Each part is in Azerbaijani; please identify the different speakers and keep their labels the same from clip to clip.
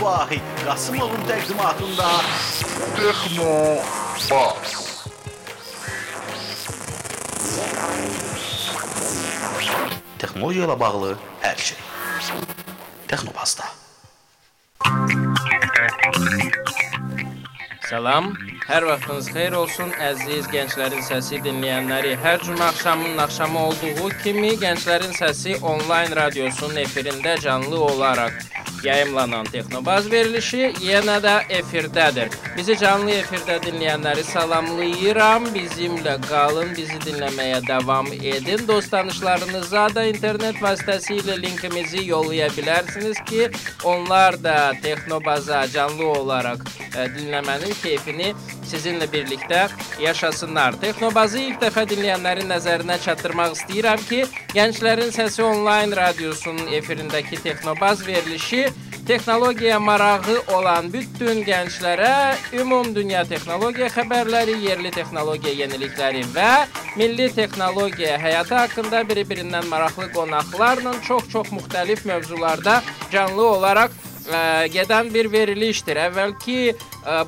Speaker 1: Vahid Qasımovun təqdimatında Texno Bas. Texnologiya ilə bağlı hər şey. Texnobasda.
Speaker 2: salam. Hər vaxtınız xeyir olsun, əziz gənclərin səsi dinləyənləri. Hər cümə axşamının axşamı olduğu kimi Gənclərin Səsi onlayn radiosunun efirində canlı olaraq yayımlanan Texnobaz verilişi yenə də efirdədir. Bizi canlı efirdə dinləyənləri salamlayıram. Bizimlə qalın, bizi dinləməyə davam edin. Dost tanışlarınıza da internet vasitəsilə linkimizi yollaya bilərsiniz ki, onlar da Texnobaza canlı olaraq ə, dinləmənin keyfini sizinlə birlikdə yaşasınlar. Texnobazı ilk dəfə dinləyənlərin nəzərinə çatdırmaq istəyirəm ki, Gənclərin Səsi onlayn radiosunun efirindəki Texnobaz verilişi texnologiyaya marağı olan bütün gənclərə ümum dünya texnologiya xəbərləri, yerli texnologiya yenilikləri və milli texnologiya həyatı haqqında bir-birindən maraqlı qonaqlarla çox-çox müxtəlif mövzularda canlı olaraq ə, gedən bir verilişdir. Əvvəlki ə,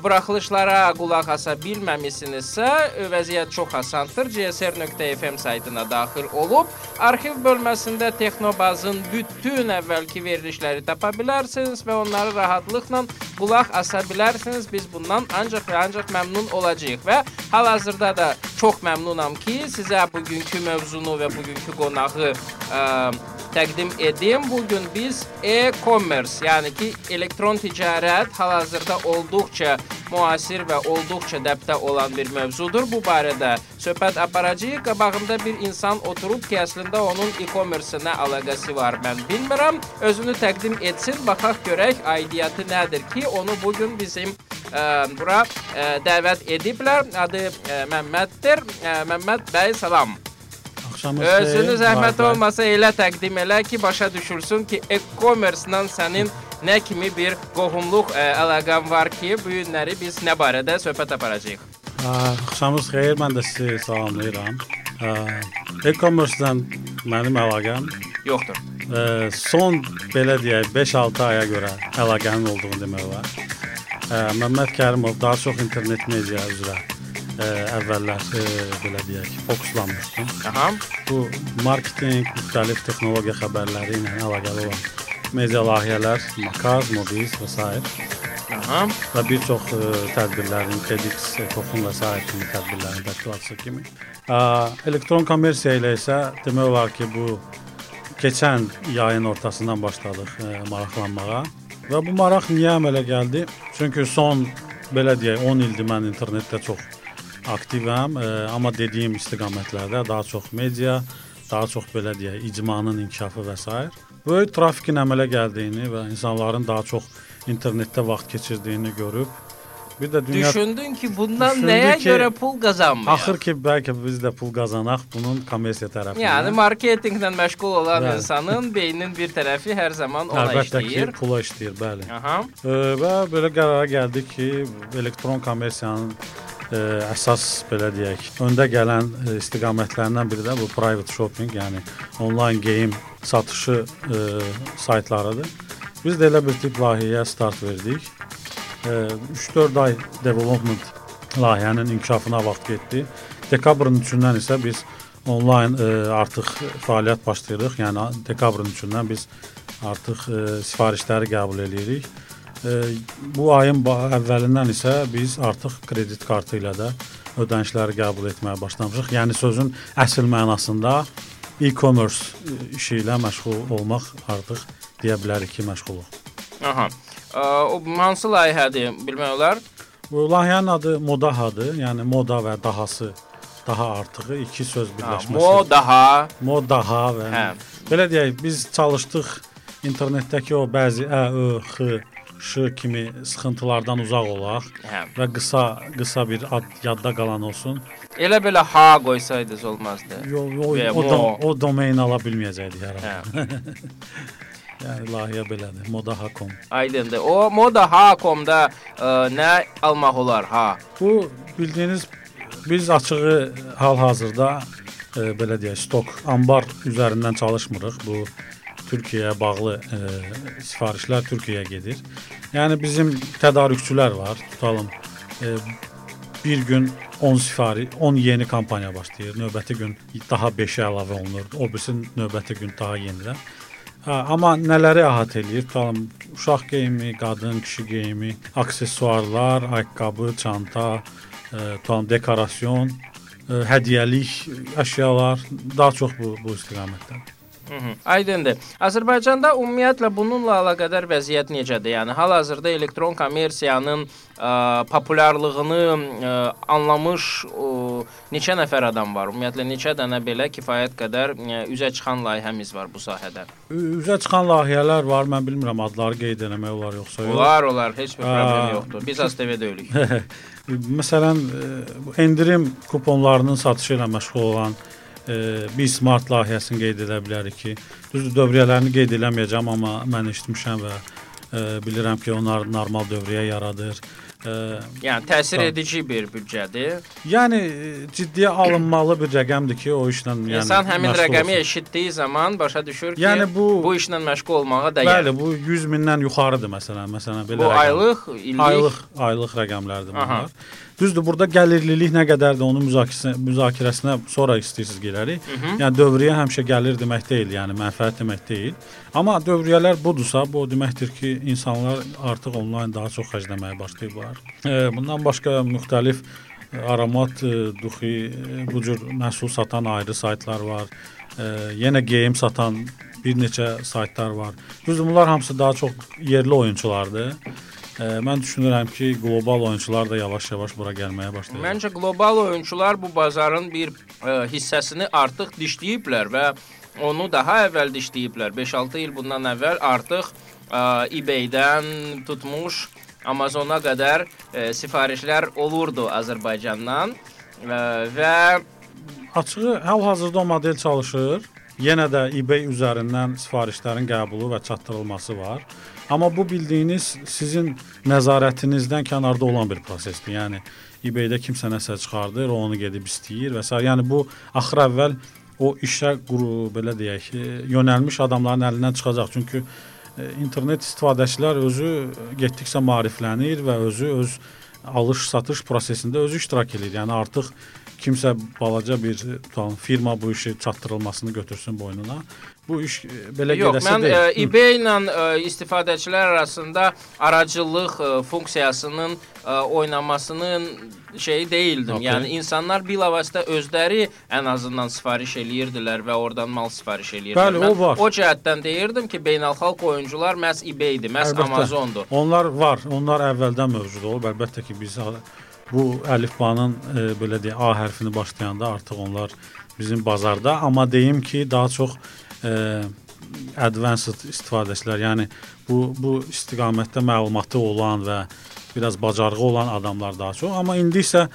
Speaker 2: buraxılışlara qulaq asa bilməmisinizsə, vəziyyət çox asandır. csr.fm saytına daxil olub arxiv bölməsində Texnobazın bütün əvvəlki verilişləri tapa bilərsiniz və onları rahatlıqla qulaq asa bilərsiniz. Biz bundan ancaq və ancaq məmnun olacağıq və hal-hazırda da çox məmnunam ki, sizə bugünkü mövzunu və bugünkü qonağı ə, təqdim edim. Bu gün biz e-commerce, yəni ki, elektron ticarət hal-hazırda olduqca müasir və olduqca dəbdə olan bir mövzudur. Bu barədə söhbət aparacağıq. Qabağımda bir insan oturub ki, əslində onun e-commerce nə əlaqəsi var, mən bilmirəm. Özünü təqdim etsin, baxaq görək aidiyyəti nədir ki, onu bu gün bizim ə, bura ə, dəvət ediblər. Adı ə, Məmməddir. Ə, Məmməd bəy, salam.
Speaker 3: Axşamınız
Speaker 2: Özünü
Speaker 3: xeyir.
Speaker 2: zəhmət
Speaker 3: Vay, vay.
Speaker 2: olmasa elə təqdim elə ki, başa düşülsün ki, e-commerce-la sənin nə kimi bir qohumluq ə, əlaqən var ki, bu günləri biz nə barədə söhbət aparacağıq.
Speaker 3: Aa, Axşamınız xeyir. Mən də sizi salamlayıram. Aa, E-commerce-dan mənim əlaqəm
Speaker 2: Yoxdur.
Speaker 3: ə, son belə deyək 5-6 aya görə əlaqənin olduğunu demək olar. Ə, Məmməd Kərimov daha çox internet media üzrə ə, əvvəllər ə, belə deyək fokuslanmışdım.
Speaker 2: Aha.
Speaker 3: Bu marketinq, müxtəlif texnologiya xəbərləri ilə əlaqəli olan media layihələr, Makaz, Mobiz və s.
Speaker 2: Aha.
Speaker 3: və bir çox ə, tədbirlərin, TEDx, Toxum və s. kimi tədbirlərin təşkilatçısı kimi. Ə, elektron kommersiya ilə isə demək olar ki, bu keçən yayın ortasından başladıq ə, maraqlanmağa və bu maraq niyə əmələ gəldi? Çünki son belə deyək 10 ildir mən internetdə çox aktivəm, ə, amma dediyim istiqamətlərdə daha çox media, daha çox belə deyək icmanın inkişafı və s. böyük trafikin əmələ gəldiyini və insanların daha çox internetdə vaxt keçirdiyini görüb bir də dünya
Speaker 2: Düşündün ki, bundan nəyə
Speaker 3: ki,
Speaker 2: görə pul qazanmayaq?
Speaker 3: axır ki bəlkə biz də pul qazanaq bunun kommersiya tərəfindən.
Speaker 2: Yəni marketinqlə məşğul olan
Speaker 3: Bəli.
Speaker 2: insanın beynin bir tərəfi hər zaman ona
Speaker 3: əlbəttə ki,
Speaker 2: işləyir.
Speaker 3: pula işləyir, bəli.
Speaker 2: Aha.
Speaker 3: E, və belə qərara gəldik ki, elektron kommersiyanın e, əsas belə deyək, öndə gələn e, istiqamətlərindən biri də bu private shopping, yəni onlayn geyim satışı e, saytlarıdır. Biz də elə bir tip layihəyə start verdik. E, 3-4 ay development layihənin inkişafına vaxt getdi. Dekabrın 3-dən isə biz onlayn e, artıq fəaliyyət başlayırıq. Yəni dekabrın 3-dən biz artıq e, sifarişləri qəbul edirik. Bu ayın əvvəlindən isə biz artıq kredit kartı ilə də ödənişləri qəbul etməyə başlamışıq. Yəni sözün əsl mənasında e-commerce e, işi ilə məşğul olmaq artıq deyə bilərik ki, məşğuluq.
Speaker 2: Aha. O hansı layihədir bilmək olar?
Speaker 3: Bu layihənin adı Modahadır. Yəni moda və dahası daha artığı iki söz
Speaker 2: Ha,
Speaker 3: birləşməsi.
Speaker 2: Mo daha.
Speaker 3: Modaha və
Speaker 2: Hə.
Speaker 3: belə deyək, biz çalışdıq internetdəki o bəzi ə, ö, x şı kimi sıxıntılardan uzaq olaq
Speaker 2: Hə.
Speaker 3: və qısa qısa bir ad yadda qalan olsun.
Speaker 2: Elə belə ha qoysaydınız olmazdı.
Speaker 3: Yo, o,
Speaker 2: Və
Speaker 3: o,
Speaker 2: mo-
Speaker 3: dom, o domain ala bilməyəcəkdik hər
Speaker 2: Hə.
Speaker 3: Yəni layihə belədir. Moda.com.
Speaker 2: Aydındır. O moda ha.com-da ə, nə almaq olar ha?
Speaker 3: Bu bildiyiniz biz açığı hal-hazırda e, belə deyək, stok anbar üzərindən çalışmırıq. Bu Türkiyəyə bağlı e, sifarişlər Türkiyəyə gedir. Yəni bizim tədarükçülər var. Tutalım e, bir gün 10 sifari, 10 yeni kampaniya başlayır. Növbəti gün daha 5-ə əlavə olunur. O birisi növbəti gün daha yenidən. Hə, amma nələri əhatə eləyir? Tutalım uşaq geyimi, qadın, kişi geyimi, aksesuarlar, ayaqqabı, çanta, e, tutalım dekorasyon, e, hədiyyəlik əşyalar daha çox bu bu istiqamətdə.
Speaker 2: Aydındır. Azərbaycanda ümumiyyətlə bununla əlaqədar vəziyyət necədir? Yəni hal-hazırda elektron kommersiyanın ə, populyarlığını ə, anlamış ə, neçə nəfər adam var? Ümumiyyətlə neçə dənə belə kifayət qədər ə, üzə çıxan layihəmiz var bu sahədə?
Speaker 3: Üzə çıxan layihələr var. Mən bilmirəm adları qeyd etmək olar yoxsa yox.
Speaker 2: Olar, olar, heç bir problem yoxdur. Biz ASTV deyilik.
Speaker 3: Məsələn, bu endirim kuponlarının satışı ilə məşğul olan e, bir smart layihəsini qeyd edə bilərik ki, düzdür dövriyyələrini qeyd eləməyəcəm, amma mən eşitmişəm və e, bilirəm ki, onlar normal dövriyyə yaradır. E,
Speaker 2: Yəni təsir
Speaker 3: Tamam.
Speaker 2: edici bir büdcədir.
Speaker 3: yəni e, ciddiyə alınmalı bir rəqəmdir ki, o işlə yəni
Speaker 2: İnsan həmin rəqəmi
Speaker 3: olsun.
Speaker 2: eşitdiyi zaman başa düşür ki,
Speaker 3: Yəni bu-
Speaker 2: bu işlə məşğul olmağa dəyər.
Speaker 3: Bəli, bu 100 mindən yuxarıdır məsələn. Məsələn belə
Speaker 2: Bu
Speaker 3: rəqəm.
Speaker 2: aylıq, illik
Speaker 3: aylıq aylıq rəqəmlərdir
Speaker 2: Aha.
Speaker 3: Düzdür, burada gəlirlilik nə qədərdir onun müzakirəsinə müzakirəsinə sonra istəyirsiniz girərik.
Speaker 2: hı.
Speaker 3: Yəni dövriyyə həmişə gəlir demək deyil, yəni mənfəət demək deyil. Amma dövriyyələr budursa, bu o deməkdir ki, insanlar artıq onlayn daha çox xərcləməyə başlayıblar. E, bundan başqa müxtəlif e, aromat, e, duxi, e, bu cür məhsul satan ayrı saytlar var. E, yenə geyim satan bir neçə saytlar var. Düzdür, bunlar hamısı daha çox yerli oyunçulardır. E, mən düşünürəm ki, qlobal oyunçular da yavaş-yavaş bura gəlməyə başlayacaq.
Speaker 2: Məncə qlobal oyunçular bu bazarın bir ə, hissəsini artıq dişləyiblər və onu daha əvvəl dişləyiblər. 5-6 il bundan əvvəl artıq ə, eBay-dən tutmuş Amazona qədər ə, sifarişlər olurdu Azərbaycandan ə, və
Speaker 3: Açığı hal-hazırda o model çalışır. Yenə də eBay üzərindən sifarişlərin qəbulu və çatdırılması var. Amma bu bildiyiniz sizin nəzarətinizdən kənarda olan bir prosesdir. Yəni eBay-də kimsə nəsə çıxardır, o onu gedib istəyir və s. Yəni bu axır əvvəl o işə quru belə deyək, e, yönəlmiş adamların əlindən çıxacaq. Çünki e, internet istifadəçilər özü getdikcə maariflənir və özü öz alış-satış prosesində özü iştirak edir. Yəni artıq kimsə balaca bir e, tutalım firma bu işi çatdırılmasını götürsün boynuna. Bu iş e, belə
Speaker 2: Yox,
Speaker 3: gedəsi
Speaker 2: mən
Speaker 3: deyil.
Speaker 2: ə,
Speaker 3: Hı.
Speaker 2: eBay ilə ə, istifadəçilər arasında aracılıq ə, funksiyasının ə, oynamasının şeyi deyildim.
Speaker 3: Okey.
Speaker 2: Yəni insanlar bilavasitə özləri ən azından sifariş eləyirdilər və oradan mal sifariş eləyirdilər.
Speaker 3: Bəli,
Speaker 2: Mən
Speaker 3: o var.
Speaker 2: O cəhətdən deyirdim ki, beynəlxalq oyuncular məhz eBay-dir, məhz
Speaker 3: Əlbəttə.
Speaker 2: Amazondur.
Speaker 3: Onlar var. Onlar əvvəldən mövcud olub. Əlbəttə ki, biz bu əlifbanın e, belə deyək A hərfini başlayanda artıq onlar bizim bazarda, amma deyim ki, daha çox e, advanced istifadəçilər, yəni bu bu istiqamətdə məlumatı olan və biraz bacarığı olan adamlar daha çox, amma indi isə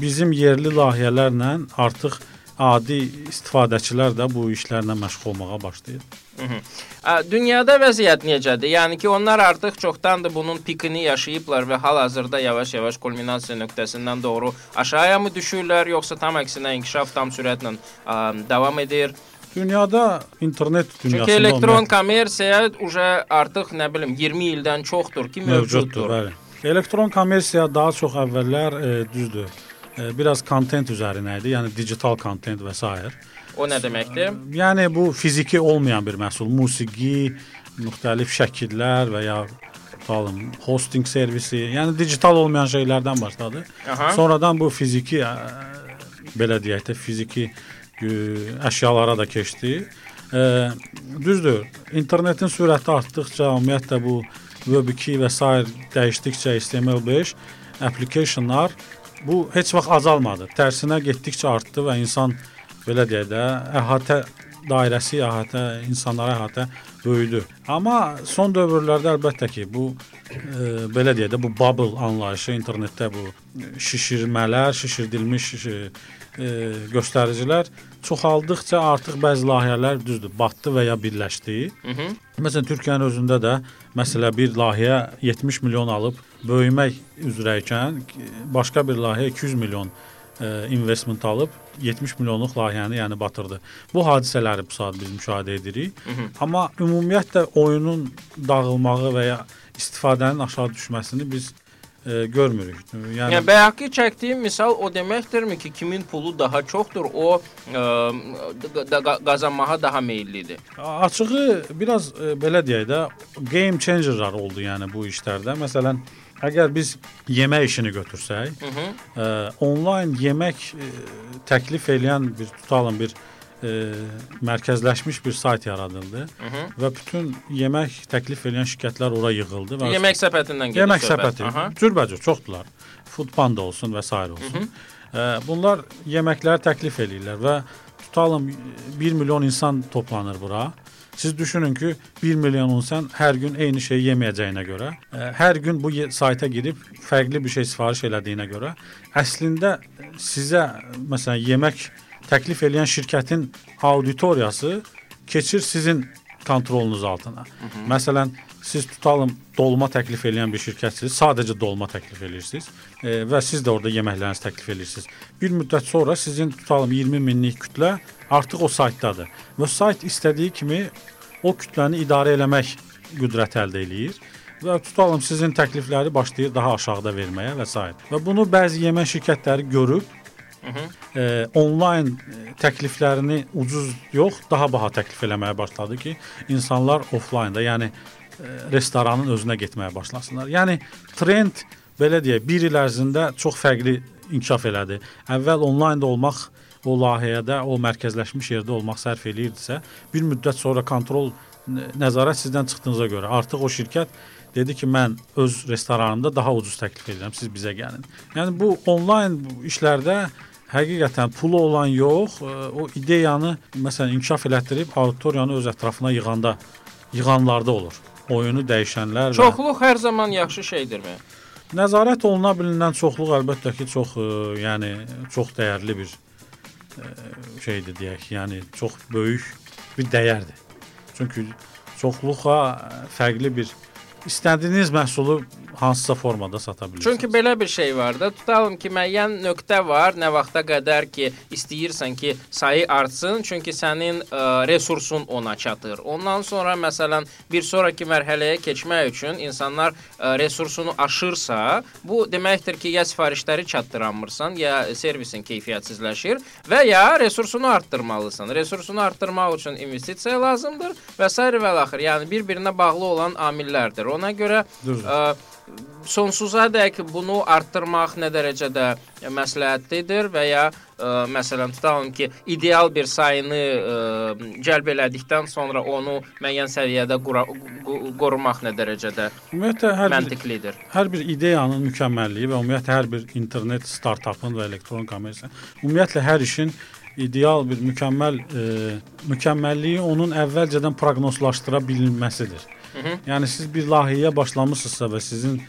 Speaker 3: bizim yerli layihələrlə artıq adi istifadəçilər də bu işlərlə məşğul olmağa başlayır.
Speaker 2: Ə, Dünyada vəziyyət necədir? Yəni ki, onlar artıq çoxdandır bunun pikini yaşayıblar və hal-hazırda yavaş-yavaş kulminasiya nöqtəsindən doğru aşağıya mı düşürlər, yoxsa tam əksinə inkişaf tam sürətlə ə, davam edir?
Speaker 3: Dünyada internet dünyasında
Speaker 2: Çünki elektron kommersiya uje artıq nə bilim 20 ildən çoxdur ki,
Speaker 3: mövcuddur. Bəli. Elektron kommersiya daha çox əvvəllər e, düzdür. E, biraz kontent üzərinə idi, yəni digital kontent və s.
Speaker 2: O nə deməkdir?
Speaker 3: Yəni bu fiziki olmayan bir məhsul, musiqi, müxtəlif şəkillər və ya tutalım hosting servisi, yəni digital olmayan şeylərdən başladı.
Speaker 2: Aha.
Speaker 3: Sonradan bu fiziki ə, belə deyək də fiziki əşyalara da keçdi. Ə, düzdür. İnternetin sürəti artdıqca, ümumiyyətlə bu Web2 və s. dəyişdikcə HTML5 applicationlar bu heç vaxt azalmadı. Tərsinə getdikcə artdı və insan belə deyək də əhatə dairəsi əhatə, insanlara əhatə böyüdü. Amma son dövrlərdə əlbəttə ki, bu e, belə deyək də bu bubble anlayışı internetdə bu şişirmələr, şişirdilmiş e, göstəricilər çoxaldıqca artıq bəzi layihələr düzdür, batdı və ya birləşdi. Hı -hı. Məsələn, Türkiyənin özündə də məsələ bir layihə 70 milyon alıb böyümək üzrəykən başqa bir layihə 200 milyon ə, investment alıb 70 milyonluq layihəni yəni batırdı. Bu hadisələri bu saat biz müşahidə edirik. Hı -hı. Amma ümumiyyətlə oyunun dağılmağı və ya istifadənin aşağı düşməsini biz e, görmürük.
Speaker 2: Yəni, yəni bayaqki çəkdiyim misal o deməkdirmi ki, kimin pulu daha çoxdur, o e, qazanmağa daha meyllidir.
Speaker 3: Açığı biraz e, belə deyək də game changerlar oldu yəni bu işlərdə. Məsələn, əgər biz yemək işini götürsək, Hı -hı. E, onlayn yemək e, təklif edən bir tutalım bir e, mərkəzləşmiş bir sayt yaradıldı Hı -hı. və bütün yemək təklif edən şirkətlər ora yığıldı və
Speaker 2: yemək səbətindən gedir.
Speaker 3: Yemək səbəti. Cürbəcür çoxdular. Foodpanda olsun və s. olsun. Hı -hı. E, bunlar yeməkləri təklif eləyirlər və tutalım 1 milyon insan toplanır bura. Siz düşünün ki, 1 milyon insan hər gün eyni şeyi yeməyəcəyinə görə, ə, hər gün bu sayta girib fərqli bir şey sifariş elədiyinə görə, əslində sizə məsələn yemək təklif edən şirkətin auditoriyası keçir sizin kontrolunuz altına. Hı -hı. Məsələn, siz tutalım dolma təklif edən bir şirkətsiniz, sadəcə dolma təklif edirsiniz e, və siz də orada yeməklərinizi təklif edirsiniz. Bir müddət sonra sizin tutalım 20 minlik kütlə artıq o saytdadır və sayt istədiyi kimi o kütləni idarə eləmək qüdrət əldə eləyir və tutalım sizin təklifləri başlayır daha aşağıda verməyə və s. Və bunu bəzi yemək şirkətləri görüb. E, onlayn təkliflərini ucuz yox, daha baha təklif eləməyə başladı ki, insanlar offlaynda, yəni e, restoranın özünə getməyə başlasınlar. Yəni trend belə deyək, 1 il ərzində çox fərqli inkişaf elədi. Əvvəl onlaynda olmaq o layihədə, o mərkəzləşmiş yerdə olmaq sərf eləyirdisə, bir müddət sonra kontrol nəzarət sizdən çıxdığınıza görə artıq o şirkət dedi ki, mən öz restoranımda daha ucuz təklif edirəm, siz bizə gəlin. Yəni bu onlayn işlərdə həqiqətən pulu olan yox, e, o ideyanı məsələn inkişaf elətdirib auditoriyanı öz ətrafına yığanda yığanlarda olur. Oyunu dəyişənlər
Speaker 2: Çoxluq hər zaman yaxşı şeydirmi?
Speaker 3: Nəzarət oluna bilinən çoxluq əlbəttə ki, çox ə, e, yəni çox dəyərli bir ə, e, şeydir deyək. Yəni çox böyük bir dəyərdir. Çünki çoxluğa fərqli bir istədiyiniz məhsulu hansısa formada sata bilirsiniz.
Speaker 2: Çünki belə bir şey var da, tutalım ki, müəyyən nöqtə var, nə vaxta qədər ki, istəyirsən ki, sayı artsın, çünki sənin ə, resursun ona çatır. Ondan sonra məsələn, bir sonrakı mərhələyə keçmək üçün insanlar ə, resursunu aşırsa, bu deməkdir ki, ya sifarişləri çatdıramırsan, ya servisin keyfiyyətsizləşir və ya resursunu artdırmalısan. Resursunu artdırmaq üçün investisiya lazımdır və s. və axır. Yəni bir-birinə bağlı olan amillərdir. Ona görə ə, sonsuza dək bunu artdırmaq nə dərəcədə məsləhətlidir və ya ə, məsələn tutalım ki, ideal bir sayını ə, cəlb elədikdən sonra onu müəyyən səviyyədə qura, qorumaq nə dərəcədə ümumiyyətlə hər məntiqlidir.
Speaker 3: Bir, hər bir ideyanın mükəmməlliyi və ümumiyyətlə hər bir internet startapın və elektron kommersiya, ümumiyyətlə hər işin ideal bir mükəmməl ə, mükəmməlliyi onun əvvəlcədən proqnozlaşdıra bilinməsidir. Hı -hı. Yəni siz bir layihəyə başlamısınızsa və sizin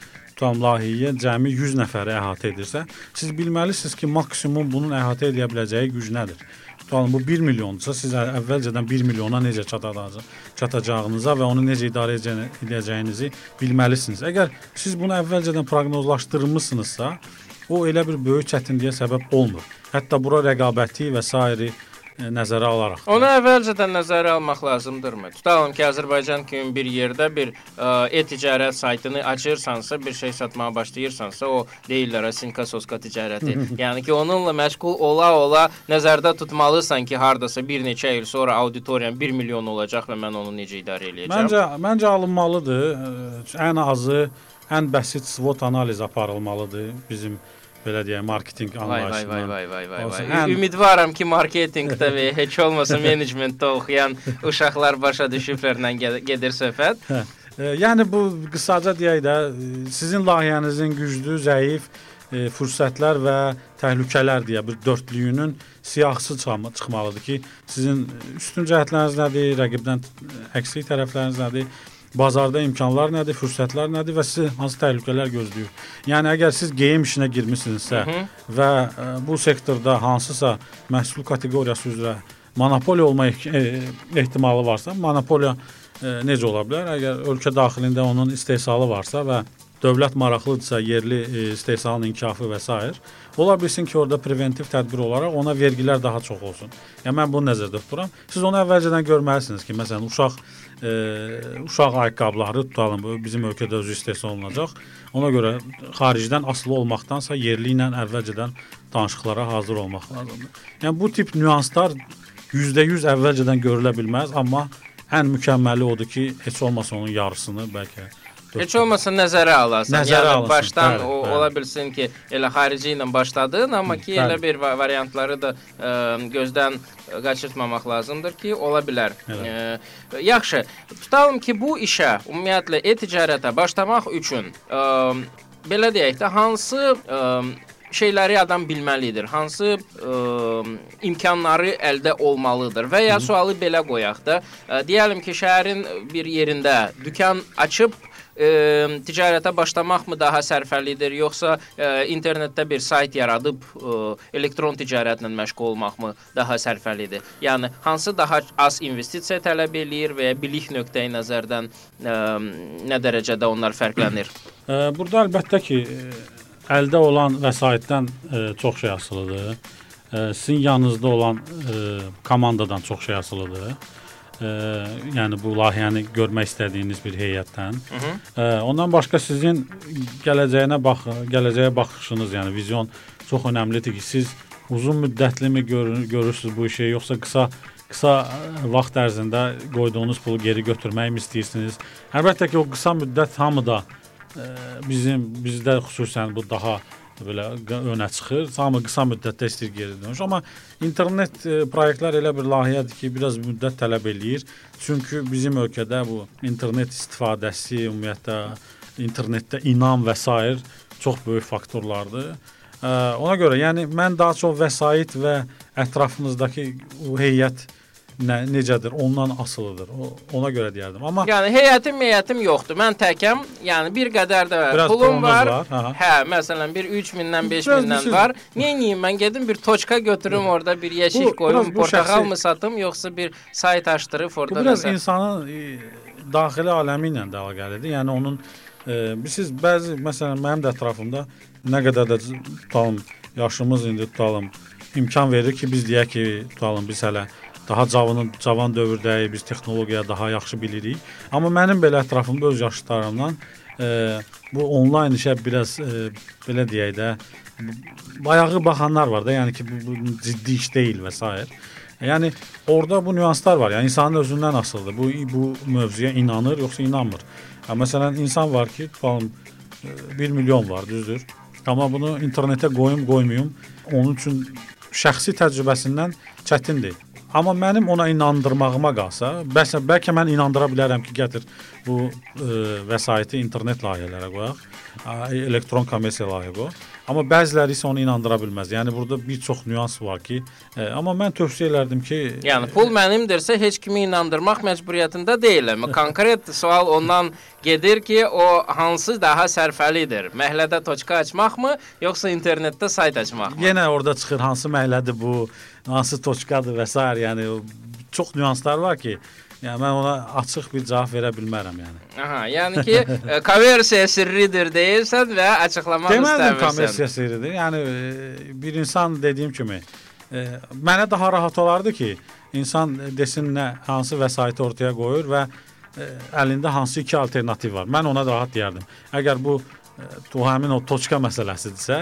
Speaker 3: tutam layihəyə cəmi 100 nəfəri əhatə edirsə, siz bilməlisiniz ki, maksimum bunun əhatə edə biləcəyi güc nədir? Tutalım bu 1 milyondursa, siz əvvəlcədən 1 milyona necə çatacağınıza və onu necə idarə edəcəyinizi bilməlisiniz. Əgər siz bunu əvvəlcədən proqnozlaşdırmısınızsa, o elə bir böyük çətinliyə səbəb olmur. Hətta bura rəqabəti və s nəzərə alaraq.
Speaker 2: Onu əvvəlcədən nəzərə almaq lazımdırmı? Tutalım ki, Azərbaycan kimi bir yerdə bir e-ticarət saytını açırsansa, bir şey satmağa başlayırsansa, o deyirlər sinka-soska ticarəti. yəni ki, onunla məşğul ola-ola nəzərdə tutmalısan ki, hardasa bir neçə il sonra auditoriyan 1 milyon olacaq və mən onu necə idarə edəcəm?
Speaker 3: Məncə, məncə alınmalıdır. Ən azı, ən bəsit SWOT analiz aparılmalıdır bizim belə deyək, marketinq anlayışından.
Speaker 2: Vay vay vay vay vay. vay. Ümidvaram ki, marketinqdə və heç olmasa menecmentdə oxuyan uşaqlar başa düşüblərlə gedir söhbət.
Speaker 3: Hə. Yəni bu qısaca deyək də, sizin layihənizin güclü, zəif, e, fürsətlər və təhlükələr deyə bir dördlüyünün siyahısı çıxma- çıxmalıdır ki, sizin üstün cəhətləriniz nədir, rəqibdən əksik tərəfləriniz nədir, bazarda imkanlar nədir, fürsətlər nədir və sizi hansı təhlükələr gözləyir. Yəni əgər siz geyim işinə girmisinizsə və ə, bu sektorda hansısa məhsul kateqoriyası üzrə monopoliya olma eh, ehtimalı varsa, monopoliya ə, necə ola bilər? Əgər ölkə daxilində onun istehsalı varsa və dövlət maraqlıdırsa yerli e, istehsalın inkişafı və s. ola bilsin ki, orada preventiv tədbir olaraq ona vergilər daha çox olsun. Yəni mən bunu nəzərdə tuturam. Siz onu əvvəlcədən görməlisiniz ki, məsələn, uşaq e, uşaq ayaqqabıları tutalım, bu bizim ölkədə özü istehsal olunacaq. Ona görə xaricdən asılı olmaqdansa yerli ilə əvvəlcədən danışıqlara hazır olmaq lazımdır. Yəni bu tip nüanslar %100 əvvəlcədən görülə bilməz, amma ən mükəmməli odur ki, heç olmasa onun yarısını bəlkə
Speaker 2: Heç olmasa nəzərə alasan.
Speaker 3: Nəzərə
Speaker 2: yəni
Speaker 3: alınsın,
Speaker 2: başdan
Speaker 3: bəli,
Speaker 2: o,
Speaker 3: bəli.
Speaker 2: ola bilsin ki, elə xarici ilə başladın, amma ki elə
Speaker 3: Bəli.
Speaker 2: bir va- variantları da ə, gözdən qaçırtmamaq lazımdır ki, ola bilər. Ə, yaxşı. Tutalım ki, bu işə, ümumiyyətlə e-ticarətə başlamaq üçün ə, belə deyək də hansı ə, şeyləri adam bilməlidir. Hansı ə, imkanları əldə olmalıdır və ya sualı belə qoyaq da, ə, deyəlim ki, şəhərin bir yerində dükan açıb ə, ticarətə başlamaqmı daha sərfəlidir, yoxsa ə, internetdə bir sayt yaradıb ə, elektron ticarətlə məşğul olmaqmı daha sərfəlidir? Yəni hansı daha az investisiya tələb eləyir və ya bilik nöqteyi nəzərdən ə, nə dərəcədə onlar fərqlənir?
Speaker 3: Burada əlbəttə ki, əldə olan vəsaitdən ə, çox şey asılıdır. Ə, Sizin yanınızda olan ə, komandadan çox şey asılıdır. Ə, Yəni bu layihəni görmək istədiyiniz bir heyətdən. Ə, Ondan başqa sizin gələcəyinə bax, gələcəyə baxışınız, yəni vizyon çox əhəmilidir ki, siz uzun müddətlimi görür, görürsüz bu işi, yoxsa qısa qısa ə, vaxt ərzində qoyduğunuz pulu geri götürməyi mi istəyirsiniz? Əlbəttə ki, o qısa müddət hamıda ə, bizim bizdə xüsusən bu daha belə önə çıxır. Hamı qısa müddətdə istəyir geri dönüş, amma internet ə, proyektlər elə bir layihədir ki, biraz müddət tələb eləyir. Çünki bizim ölkədə bu internet istifadəsi, ümumiyyətlə internetdə inam və s. çox böyük faktorlardır. Ə, Ona görə, yəni mən daha çox vəsait və ətrafınızdakı o heyət nə necədir, ondan asılıdır. O, ona görə deyərdim. Amma
Speaker 2: Yəni heyətim, heyətim yoxdur. Mən təkəm. Yəni bir qədər də
Speaker 3: Biraz
Speaker 2: pulum var.
Speaker 3: var, aha.
Speaker 2: Hə, məsələn bir 3000-dən
Speaker 3: Biraz
Speaker 2: 5000-dən
Speaker 3: siz-
Speaker 2: var. Nəyəyim mən gedim bir toçka götürüm orada bir yeşik
Speaker 3: Bu-
Speaker 2: qoyum,
Speaker 3: bu şəxsi-
Speaker 2: mı satım yoxsa bir sayt açdırıb
Speaker 3: Bu
Speaker 2: orada
Speaker 3: biraz
Speaker 2: məsələn-
Speaker 3: insanın e, daxili aləmi ilə də əlaqəlidir. Yəni onun e, siz bəzi məsələn mənim də ətrafımda nə qədər də tutalım yaşımız indi tutalım imkan verir ki, biz deyək ki, tutalım biz hələ daha cavan cavan dövrdəyik, biz texnologiyaya daha yaxşı bilirik. Amma mənim belə ətrafımda öz yaşlarımdan e, bu onlayn işə biraz e, belə deyək də bayağı baxanlar var da, yəni ki, bu, bu ciddi iş deyil və s. Yəni orada bu nüanslar var. Yəni insanın özündən asılıdır. Bu bu mövzuya inanır yoxsa inanmır. Ha, məsələn insan var ki, tutalım 1 milyon var, düzdür? Amma bunu internetə qoyum, qoymayım. Onun üçün şəxsi təcrübəsindən çətindir. Amma mənim ona inandırmağıma qalsa, bəlkə bəlkə mən inandıra bilərəm ki, gətir bu ə, vəsaiti internet layihələrə qoyaq. Elektron kommersiya layihə qoyaq. Amma bəziləri isə onu inandıra bilməz. Yəni burada bir çox nüans var ki, ə, amma mən tövsiyə elərdim ki,
Speaker 2: Yəni pul mənimdirsə heç kimi inandırmaq məcburiyyətində deyiləm. Konkret sual ondan gedir ki, o hansı daha sərfəlidir? Məhəllədə toçka açmaqmı, yoxsa internetdə sayt açmaqmı?
Speaker 3: yenə orada çıxır hansı məhəllədir bu, hansı toçkadır və s. yəni çox nüanslar var ki, yəni mən ona açıq bir cavab verə bilmərəm yəni.
Speaker 2: Aha, yəni ki, e, kommersiya sirridir deyirsən və açıqlamaq
Speaker 3: Demədim
Speaker 2: istəmirsən.
Speaker 3: kommersiya sirridir. Yəni e, bir insan dediyim kimi e, mənə daha rahat olardı ki, insan desin nə hansı vəsaiti ortaya qoyur və əlində hansı iki alternativ var. Mən ona rahat deyərdim. Əgər bu o həmin o toçka məsələsidirsə,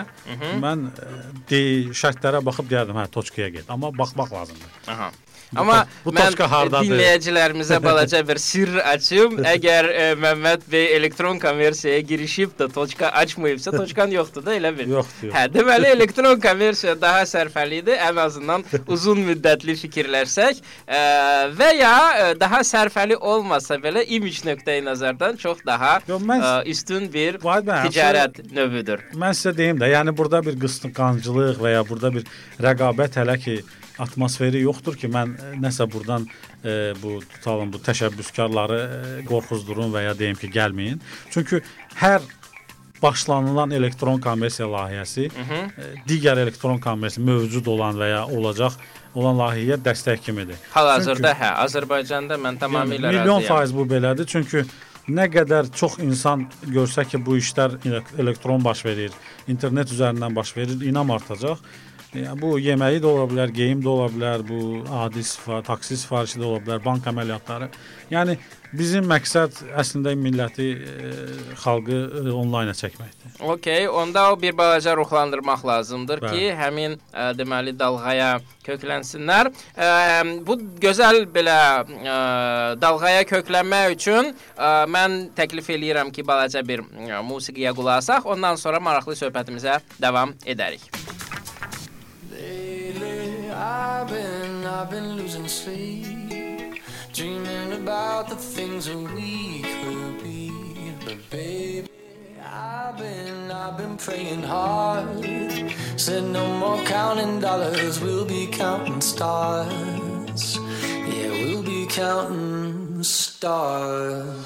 Speaker 3: mən e, de, şərtlərə baxıb deyərdim, hə, toçkaya get. Amma baxmaq lazımdır.
Speaker 2: Aha. Amma
Speaker 3: bu
Speaker 2: mən
Speaker 3: toçka hardadır?
Speaker 2: dinləyicilərimizə balaca bir sirr açım. Əgər e, Məmməd bəy elektron kommersiyaya girişib də toçka açmayıbsa, toçkan yoxdur da elə bil.
Speaker 3: Yoxdur, yox.
Speaker 2: Hə, deməli elektron kommersiya daha sərfəlidir. Ən azından uzun müddətli fikirlərsək ə, və ya ə, daha sərfəli olmasa belə image nöqteyi nəzərdən çox daha
Speaker 3: Yox, mən-
Speaker 2: ə, üstün bir
Speaker 3: Vahid bəy,
Speaker 2: ticarət növüdür.
Speaker 3: Mən sizə deyim də, yəni burada bir qısqanclıq və ya burada bir rəqabət hələ ki atmosferi yoxdur ki, mən e, nəsə burdan e, bu tutalım bu təşəbbüskarları e, qorxuzdurum və ya deyim ki, gəlməyin. Çünki hər başlanılan elektron kommersiya layihəsi e, digər elektron kommersiya mövcud olan və ya olacaq olan layihəyə dəstək kimidir.
Speaker 2: Hal-hazırda hə, Azərbaycanda mən tamamilə
Speaker 3: Yəni, milyon
Speaker 2: razıyam.
Speaker 3: faiz bu belədir. Çünki nə qədər çox insan görsə ki, bu işlər ele- elektron baş verir, internet üzərindən baş verir, inam artacaq. Yəni bu yeməyi də ola bilər, geyim də ola bilər, bu adi sifar, taksi sifarişi də ola bilər, bank əməliyyatları. Yəni bizim məqsəd əslində milləti, e, xalqı e, onlayna çəkməkdir.
Speaker 2: Okay, onda o bir balaca ruhlandırmaq lazımdır
Speaker 3: Bəli.
Speaker 2: ki, həmin ə, deməli dalğaya köklənsinlər. Ə, bu gözəl belə ə, dalğaya köklənmək üçün ə, mən təklif eləyirəm ki, balaca bir ə, musiqiyə qulaq asaq, ondan sonra maraqlı söhbətimizə davam edərik.
Speaker 4: I've been losing sleep, dreaming about the things that we could be. But baby, I've been, I've been praying hard. Said no more counting dollars, we'll be counting stars. Yeah, we'll be counting stars.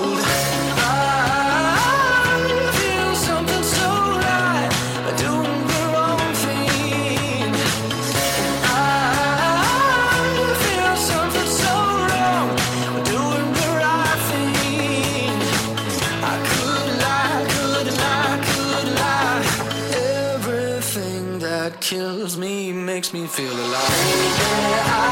Speaker 4: Makes me feel alive.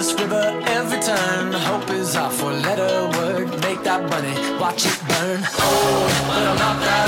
Speaker 4: This river every turn. Hope is our four letter word. Make that money, watch it burn. Old, but I'm not that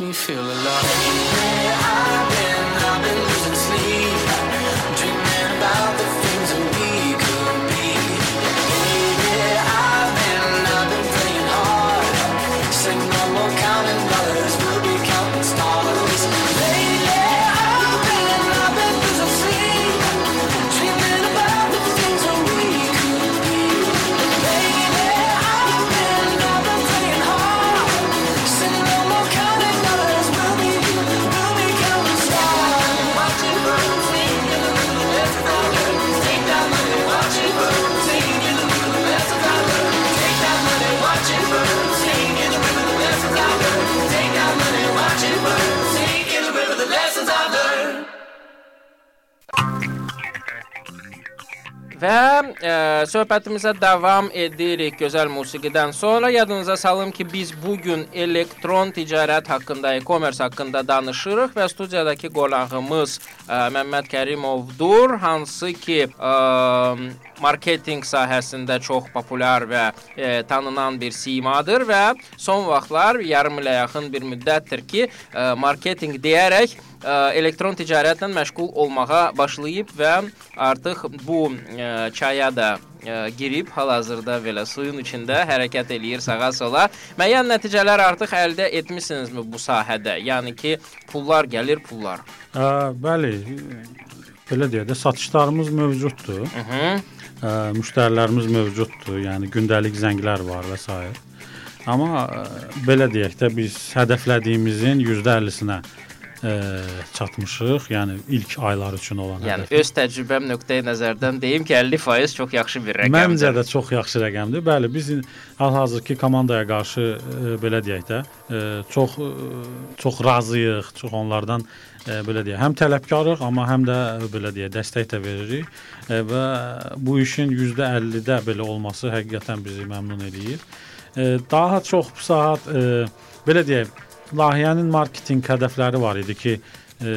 Speaker 4: me feel alive. Yeah, I've been, I've been losing sleep,
Speaker 2: söhbətimizə davam edirik gözəl musiqidən sonra. Yadınıza salım ki, biz bu gün elektron ticarət haqqında, e-commerce haqqında danışırıq və studiyadakı qonağımız ə, Məmməd Kərimovdur, hansı ki, ə, marketinq sahəsində çox populyar və e, tanınan bir simadır və son vaxtlar yarım ilə yaxın bir müddətdir ki, e, marketinq deyərək ə, elektron ticarətlə məşğul olmağa başlayıb və artıq bu ə, çaya da ə, girib hal-hazırda belə suyun içində hərəkət eləyir sağa-sola. Müəyyən nəticələr artıq əldə etmisinizmi bu sahədə? Yəni ki, pullar gəlir, pullar.
Speaker 3: Ə, bəli, belə deyək də satışlarımız mövcuddur.
Speaker 2: Hı -hı.
Speaker 3: Ə, müştərilərimiz mövcuddur. Yəni gündəlik zənglər var və s. Amma ə, belə deyək də biz hədəflədiyimizin %50-sinə ə, çatmışıq. Yəni ilk aylar üçün olan
Speaker 2: Yəni
Speaker 3: hədəf.
Speaker 2: öz təcrübəm nöqteyi nəzərdən deyim ki, 50% çox yaxşı bir rəqəmdir.
Speaker 3: Məncə də çox yaxşı rəqəmdir. Bəli, biz hal-hazırki komandaya qarşı ə, belə deyək də, ə, çox ə, çox razıyıq. Çox onlardan ə, belə deyək, həm tələbkarıq, amma həm də belə deyək, dəstək də veririk ə, və bu işin %50-də belə olması həqiqətən bizi məmnun eləyir. Ə, daha çox bu saat ə, belə deyək, layihənin marketinq hədəfləri var idi ki, ə,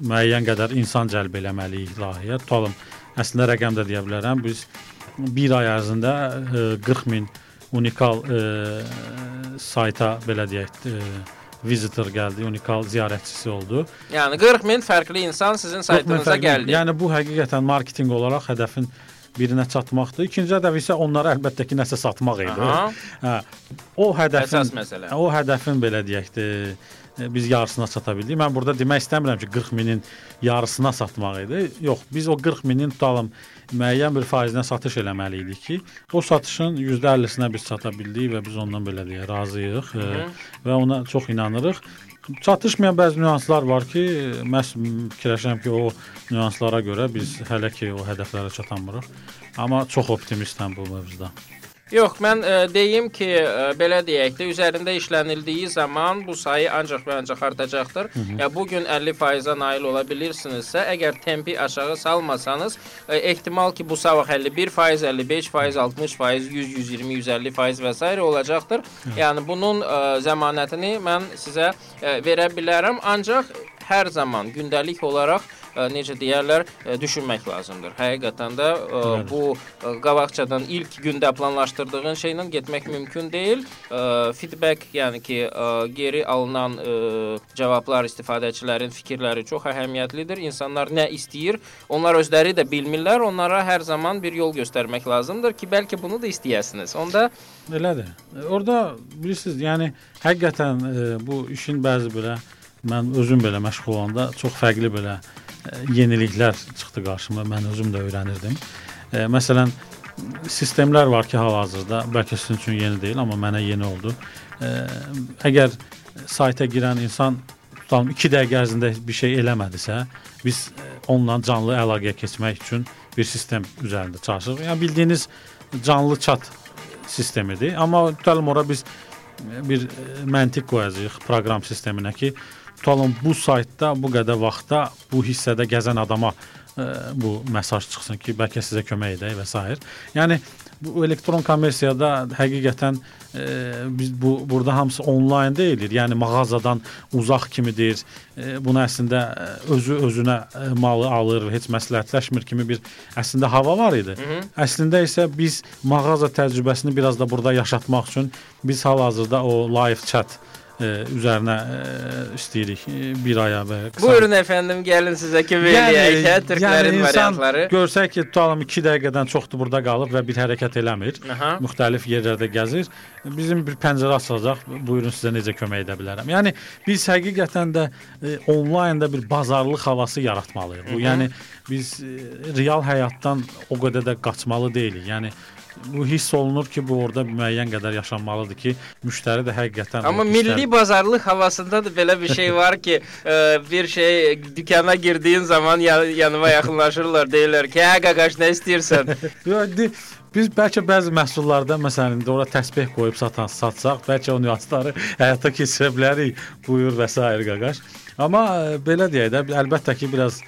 Speaker 3: müəyyən qədər insan cəlb eləməliyik layihəyə. Tutalım, əslində rəqəm də deyə bilərəm. Biz 1 ay ərzində ə, 40 min unikal ə, sayta belə deyək, ə, visitor gəldi, unikal ziyarətçisi oldu.
Speaker 2: Yəni 40 min fərqli insan sizin
Speaker 3: 40 min
Speaker 2: saytınıza
Speaker 3: fərqli-
Speaker 2: gəldi.
Speaker 3: Yəni bu həqiqətən marketinq olaraq hədəfin birinə çatmaqdır. İkinci hədəf isə onlara əlbəttə ki, nəsə satmaq idi.
Speaker 2: Aha.
Speaker 3: Hə. O hədəfin
Speaker 2: Əsas məsələ.
Speaker 3: O hədəfin belə deyək də e, biz yarısına çata bildik. Mən burada demək istəmirəm ki, 40 minin yarısına satmaq idi. Yox, biz o 40 minin tutalım müəyyən bir faizinə satış eləməli idik ki, o satışın %50-sinə biz çata bildik və biz ondan belə deyək, razıyıq e, və ona çox inanırıq. Çatışmayan bəzi nüanslar var ki, məhz fikirləşirəm ki, o nüanslara görə biz hələ ki o hədəflərə çatanmırıq. Amma çox optimistəm bu mövzuda.
Speaker 2: Yox, mən ə, deyim ki, ə, belə deyək də, üzərində işlənildiyi zaman bu sayı ancaq və ancaq artacaqdır. Ya bu gün 50%-ə nail ola bilirsinizsə, əgər tempi aşağı salmasanız, ə, ehtimal ki, bu sabah 51%, 55%, 60%, 100, 120, 150% və s. olacaqdır. Yəni bunun ə, zəmanətini mən sizə ə, verə bilərəm, ancaq hər zaman gündəlik olaraq necə deyərlər, ə, düşünmək lazımdır. Həqiqətən də
Speaker 3: Bəli.
Speaker 2: bu qabaqcadan ilk gündə planlaşdırdığın şeylə getmək mümkün deyil. Feedback, yəni ki, geri alınan cavablar istifadəçilərin fikirləri çox əhəmiyyətlidir. İnsanlar nə istəyir, onlar özləri də bilmirlər. Onlara hər zaman bir yol göstərmək lazımdır ki, bəlkə bunu da istəyəsiniz. Onda
Speaker 3: Elədir. E, Orda bilirsiniz, yəni həqiqətən e, bu işin bəzi belə mən özüm belə məşğul olanda çox fərqli belə e, yeniliklər çıxdı qarşıma. Mən özüm də öyrənirdim. E, məsələn, sistemlər var ki, hal-hazırda bəlkə sizin üçün yeni deyil, amma mənə yeni oldu. E, əgər sayta girən insan tutalım 2 dəqiqə ərzində bir şey eləmədisə, biz e, onunla canlı əlaqəyə keçmək üçün bir sistem üzərində çalışırıq. Yəni bildiyiniz canlı chat sistemidir. Amma tutalım ora biz e, bir e, məntiq qoyacağıq proqram sisteminə ki, tutalım bu saytda bu qədər vaxtda bu hissədə gəzən adama ə, bu mesaj çıxsın ki, bəlkə sizə kömək edək və s. Yəni bu elektron kommersiyada həqiqətən ə, biz bu burada hamısı onlayn deyilir. Yəni mağazadan uzaq kimidir. Ə, bunu əslində özü özünə ə, malı alır, heç məsləhətləşmir kimi bir əslində hava var idi. Hı -hı. Əslində isə biz mağaza təcrübəsini biraz da burada yaşatmaq üçün biz hal-hazırda o live chat ə, üzərinə ə, istəyirik ə, bir aya və qısa
Speaker 2: buyurun əfəndim, gəlin sizə kömək eləyək. Hə, Türklərin
Speaker 3: insan
Speaker 2: variantları.
Speaker 3: Görsək ki, tutalım 2 dəqiqədən çoxdur burada qalıb və bir hərəkət eləmir.
Speaker 2: Aha.
Speaker 3: Müxtəlif yerlərdə gəzir. Bizim bir pəncərə açılacaq. Buyurun sizə necə kömək edə bilərəm. Yəni biz həqiqətən də e, onlaynda bir bazarlıq havası yaratmalıyıq. Bu yəni biz e, real həyatdan o qədər də qaçmalı deyilik. Yəni bu hiss olunur ki, bu orada müəyyən qədər yaşanmalıdır ki, müştəri də həqiqətən
Speaker 2: Amma
Speaker 3: o
Speaker 2: milli bazarlıq havasında da belə bir şey var ki, e, bir şey dükana girdiyin zaman ya- yanıma yaxınlaşırlar, deyirlər ki, "Hə qaqaş, nə istəyirsən?"
Speaker 3: Yox, biz bəlkə bəzi məhsullarda məsələn indi ora təsbeh qoyub satan satsaq, bəlkə o nüansları həyata keçirə bilərik. Buyur və s. qaqaş. Amma e, belə deyək də, əlbəttə ki, biraz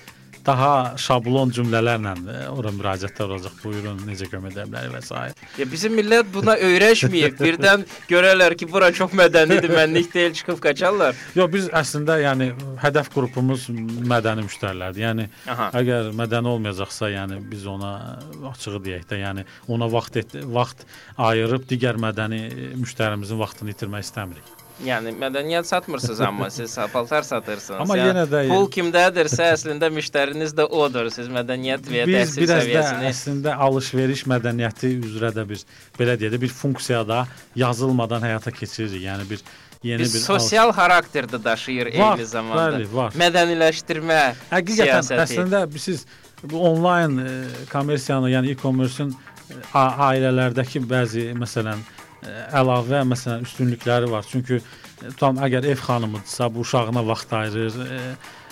Speaker 3: daha şablon cümlələrlə ora müraciətlər olacaq. Buyurun, necə kömək edə bilərik və s.
Speaker 2: Ya bizim millət buna öyrəşməyib. Birdən görərlər ki, bura çox mədənidir, mənlik deyil, çıxıb qaçarlar.
Speaker 3: Yox, biz əslində yəni hədəf qrupumuz mədəni müştərilərdir. Yəni
Speaker 2: Aha.
Speaker 3: əgər mədəni olmayacaqsa, yəni biz ona açığı deyək də, yəni ona vaxt et, vaxt ayırıb digər mədəni müştərimizin vaxtını itirmək istəmirik.
Speaker 2: Yəni mədəniyyət satmırsınız amma siz paltar satırsınız.
Speaker 3: Amma
Speaker 2: yəni,
Speaker 3: yenə də-
Speaker 2: pul kimdədirsə əslində müştəriniz də odur. Siz mədəniyyət və
Speaker 3: Biz
Speaker 2: təhsil
Speaker 3: biraz da
Speaker 2: səviyyəsini
Speaker 3: əslində alış-veriş mədəniyyəti üzrə də bir belə deyək də bir funksiyada yazılmadan həyata keçiririk. Yəni bir yeni
Speaker 2: bir
Speaker 3: bir
Speaker 2: sosial xarakterdə daşıyır
Speaker 3: Var,
Speaker 2: eyni zamanda.
Speaker 3: bəli, var.
Speaker 2: Mədəniləşdirmə
Speaker 3: Həqiqətən
Speaker 2: siyasəti.
Speaker 3: əslində siz bu onlayn e, kommersiyanı, yəni e-commerce-ın e, ailələrdəki bəzi məsələn e, əlavə məsələn üstünlükləri var. Çünki e, tam əgər ev xanımıdırsa, bu uşağına vaxt ayırır, e,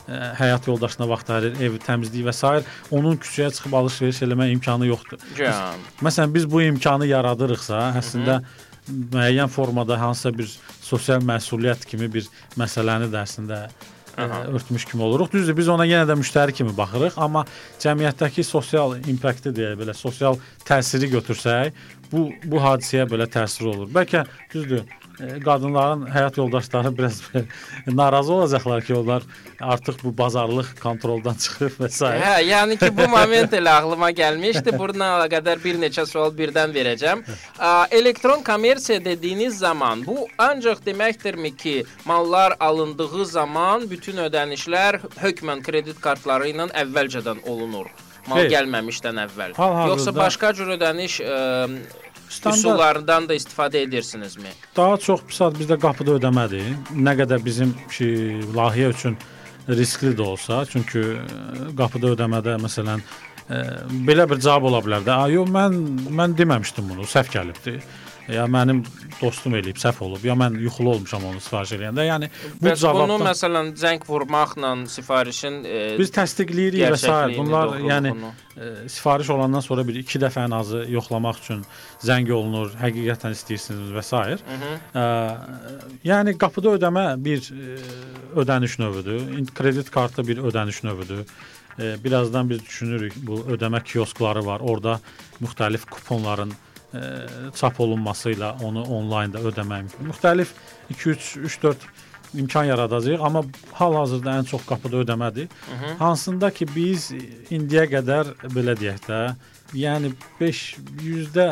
Speaker 3: e, həyat yoldaşına vaxt ayırır, ev təmizliyi və s. onun küçəyə çıxıb alış-veriş eləmə imkanı yoxdur.
Speaker 2: Can.
Speaker 3: Məsələn biz bu imkanı yaradırıqsa, əslində müəyyən formada hansısa bir sosial məsuliyyət kimi bir məsələni də əslində ə, örtmüş kimi oluruq. Düzdür, biz ona yenə də müştəri kimi baxırıq, amma cəmiyyətdəki sosial impakti deyə belə sosial təsiri götürsək, bu bu hadisəyə belə təsir olur. Bəlkə düzdür, qadınların həyat yoldaşları biraz narazı olacaqlar ki, onlar artıq bu bazarlıq kontroldan çıxıb və s.
Speaker 2: Hə, yəni ki, bu moment elə ağlıma gəlmişdi. Bununla əlaqədar bir neçə sual birdən verəcəm. Elektron kommersiya dediyiniz zaman bu ancaq deməkdirmi ki, mallar alındığı zaman bütün ödənişlər hökmən kredit kartları ilə əvvəlcədən olunur. Mal
Speaker 3: Xeyr.
Speaker 2: gəlməmişdən əvvəl.
Speaker 3: Hal-hazırda-
Speaker 2: Yoxsa başqa cür ödəniş ə,
Speaker 3: Standart-
Speaker 2: üsullarından da istifadə edirsinizmi?
Speaker 3: Daha çox misal bizdə qapıda ödəmədir. Nə qədər bizim ki, layihə üçün riskli də olsa, çünki ə, qapıda ödəmədə məsələn ə, belə bir cavab ola bilər də. "A, yox, mən mən deməmişdim bunu, səhv gəlibdi." Ya mənim dostum eləyib, səhv olub, ya mən yuxulu olmuşam onu sifariş eləyəndə. Yəni bu
Speaker 2: Bəs bunu
Speaker 3: cavabdan
Speaker 2: məsələn zəng vurmaqla sifarişin e,
Speaker 3: biz təsdiqləyirik və s. Bunlar yəni ə, sifariş olandan sonra bir 2 dəfə ən azı yoxlamaq üçün zəng olunur, həqiqətən istəyirsiniz və s. Ə, yəni qapıda ödəmə bir ə, ödəniş növüdür. Kredit kartı bir ödəniş növüdür. Ə, birazdan biz düşünürük bu ödəmə kioskları var. Orada müxtəlif kuponların ə, çap olunması ilə onu onlaynda ödəmək mümkün. Müxtəlif 2 3 3 4 imkan yaradacağıq, amma hal-hazırda ən çox qapıda ödəmədir. Hansında ki biz indiyə qədər belə deyək də, yəni 5 yüzdə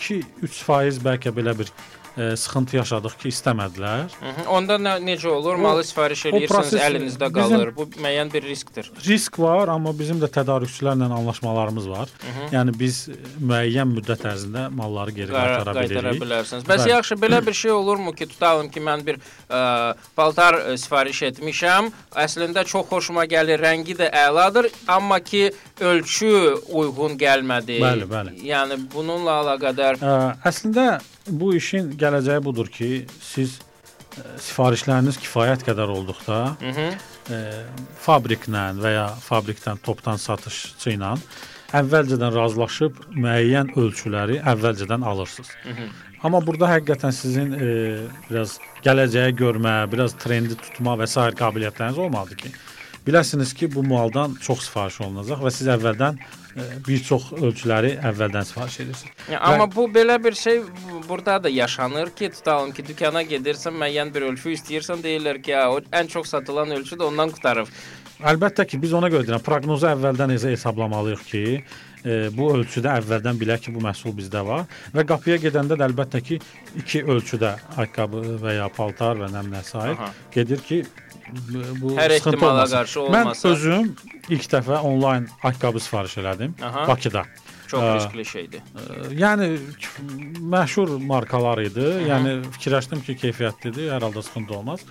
Speaker 3: 2-3% bəlkə belə bir ə, sıxıntı yaşadıq ki, istəmədilər.
Speaker 2: Hı -hı. Onda nə, necə olur? Malı sifariş
Speaker 3: proses
Speaker 2: əlinizdə
Speaker 3: bizim-
Speaker 2: qalır. Bu müəyyən bir riskdir.
Speaker 3: Risk var, amma bizim də tədarükçülərlə anlaşmalarımız var. Yəni biz müəyyən müddət ərzində malları geri qaytara
Speaker 2: Qaytara
Speaker 3: bilirik.
Speaker 2: bilərsiniz. Bəs
Speaker 3: Bəli.
Speaker 2: yaxşı, belə bir şey olurmu ki, tutalım ki, mən bir ə, paltar ə, sifariş etmişəm. Əslində çox xoşuma gəlir, rəngi də əladır, amma ki, ölçü uyğun gəlmədi.
Speaker 3: Bəli, bəli.
Speaker 2: Yəni bununla əlaqədar
Speaker 3: Ə, əslində bu işin gələcəyi budur ki, siz ə, sifarişləriniz kifayət qədər olduqda,
Speaker 2: Hı -hı.
Speaker 3: ə, fabriklə və ya fabrikdən topdan satışçı ilə əvvəlcədən razılaşıb müəyyən ölçüləri əvvəlcədən alırsınız. Amma burada həqiqətən sizin e, biraz gələcəyi görmə, biraz trendi tutma və sair qabiliyyətləriniz olmalıdır ki, biləsiniz ki, bu maldan çox sifariş olunacaq və siz əvvəldən e, bir çox ölçüləri əvvəldən sifariş edirsiniz.
Speaker 2: Ya, amma bu belə bir şey bu- burada da yaşanır ki, tutalım ki, dükana gedirsən, müəyyən bir ölçü istəyirsən, deyirlər ki, ya, o ən çox satılan ölçü də ondan qutarıb.
Speaker 3: Əlbəttə ki, biz ona görə deyirəm, proqnozu əvvəldən hesablamalıyıq ki, e, bu ölçüdə əvvəldən bilək ki, bu məhsul bizdə var və qapıya gedəndə də əlbəttə ki, iki ölçüdə ayaqqabı və ya paltar və nə
Speaker 2: Aha.
Speaker 3: gedir ki, bu
Speaker 2: Hər ehtimala qarşı
Speaker 3: Mən
Speaker 2: olmasa.
Speaker 3: özüm ilk dəfə onlayn ayaqqabı sifariş elədim
Speaker 2: Aha.
Speaker 3: Bakıda.
Speaker 2: Çox riskli şeydir.
Speaker 3: Yəni məşhur markalar idi. Yəni fikirləşdim ki, keyfiyyətlidir, hər halda sıxıntı olmaz.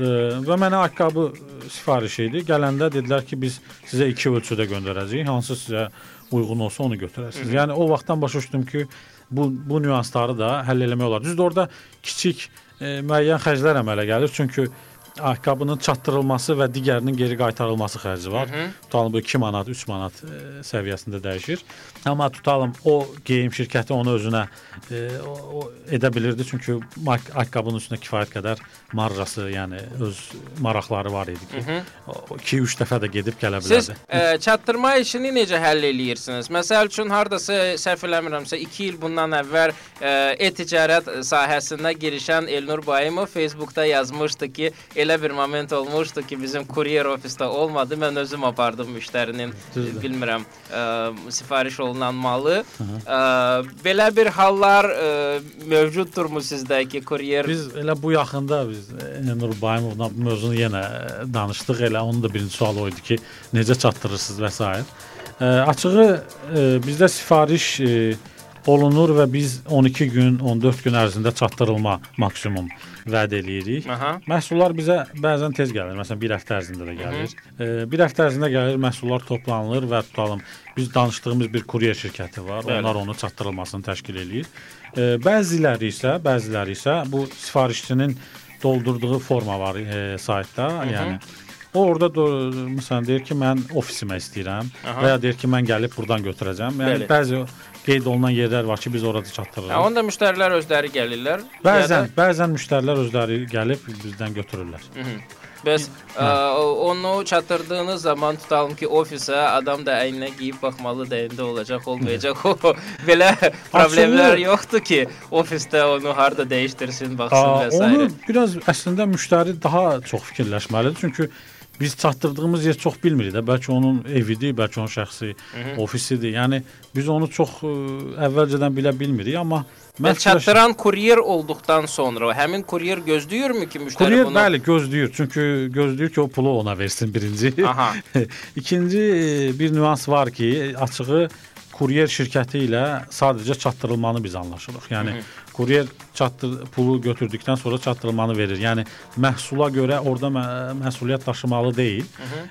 Speaker 3: Və mənə ayaqqabı sifariş idi. Gələndə dedilər ki, biz sizə iki ölçüdə göndərəcəyik. Hansı sizə uyğun olsa onu götürərsiniz. Yəni o vaxtdan başa düşdüm ki, bu bu nüansları da həll eləmək olar. Düzdür, orada kiçik ə, müəyyən xərclər əmələ gəlir. Çünki ayaqqabının çatdırılması və digərinin geri qaytarılması xərci var. Tutalım bu 2 manat, 3 manat e, səviyyəsində dəyişir. Amma tutalım o geyim şirkəti onu özünə e, o, o edə bilirdi çünki ayaqqabının üstünə kifayət qədər marjası, yəni öz maraqları var idi ki, 2-3 dəfə də gedib gələ
Speaker 2: Siz
Speaker 3: bilərdi.
Speaker 2: ə, çatdırma işini necə həll eləyirsiniz? Məsəl üçün hardasa səhv eləmirəmsə 2 il bundan əvvəl ə, e-ticarət sahəsinə girişən Elnur Bayımov Facebookda yazmışdı ki, elə bir moment olmuşdu ki, bizim kuryer ofisdə olmadı. Mən özüm apardım müştərinin
Speaker 3: Düzdür.
Speaker 2: bilmirəm, ə, sifariş olunan malı. Ə, belə bir hallar ə, mövcuddurmu sizdə ki, kuryer
Speaker 3: Biz elə bu yaxında biz e, Nur Bayımovla bu mövzunu yenə e, danışdıq. Elə onun da birinci sualı o idi ki, necə çatdırırsınız və s. E, açığı e, bizdə sifariş e, olunur və biz 12 gün, 14 gün ərzində çatdırılma maksimum vəd eləyirik.
Speaker 2: Aha.
Speaker 3: Məhsullar bizə bəzən tez gəlir. Məsələn, 1 həftə ərzində də gəlir. E, 1 həftə ərzində gəlir, məhsullar toplanılır və tutalım biz danışdığımız bir kuryer şirkəti var.
Speaker 2: Bəli.
Speaker 3: Onlar onu çatdırılmasını təşkil eləyir. E, bəziləri isə, bəziləri isə bu sifarişçinin doldurduğu forma var e, saytda, yəni O orada məsələn deyir ki, mən ofisimə istəyirəm
Speaker 2: Aha.
Speaker 3: və ya deyir ki, mən gəlib burdan götürəcəm. Yəni
Speaker 2: Bəli.
Speaker 3: bəzi qeyd olunan yerlər var ki, biz orada çatdırırıq.
Speaker 2: Hə, onda müştərilər özləri gəlirlər.
Speaker 3: Bəzən,
Speaker 2: Ya
Speaker 3: bəzən müştərilər özləri gəlib bizdən götürürlər.
Speaker 2: da- Mhm. Bəs ə, onu çatdırdığınız zaman tutalım ki, ofisə adam da əyninə geyib baxmalı da indi olacaq, olmayacaq. O belə problemlər yoxdur ki, ofisdə onu harda dəyişdirsin, baxsın və s.
Speaker 3: onu biraz əslində müştəri daha çox fikirləşməlidir. Çünki biz çatdırdığımız yer çox bilmirik də. Bəlkə onun evidir, bəlkə onun şəxsi ofisidir. Yəni biz onu çox ə, əvvəlcədən bilə bilmirik, amma fikirləş-
Speaker 2: çatdıran kuryer olduqdan sonra həmin kuryer gözləyirmi ki, müştəri
Speaker 3: Kuryer
Speaker 2: bunu
Speaker 3: bəli gözləyir. Çünki gözləyir ki, o pulu ona versin birinci.
Speaker 2: Aha.
Speaker 3: İkinci e, bir nüans var ki, açığı kuryer şirkəti ilə sadəcə çatdırılmanı biz anlaşırıq. Yəni kuryer çatdır pulu götürdükdən sonra çatdırılmanı verir. Yəni məhsula görə orada mə məsuliyyət daşımalı deyil.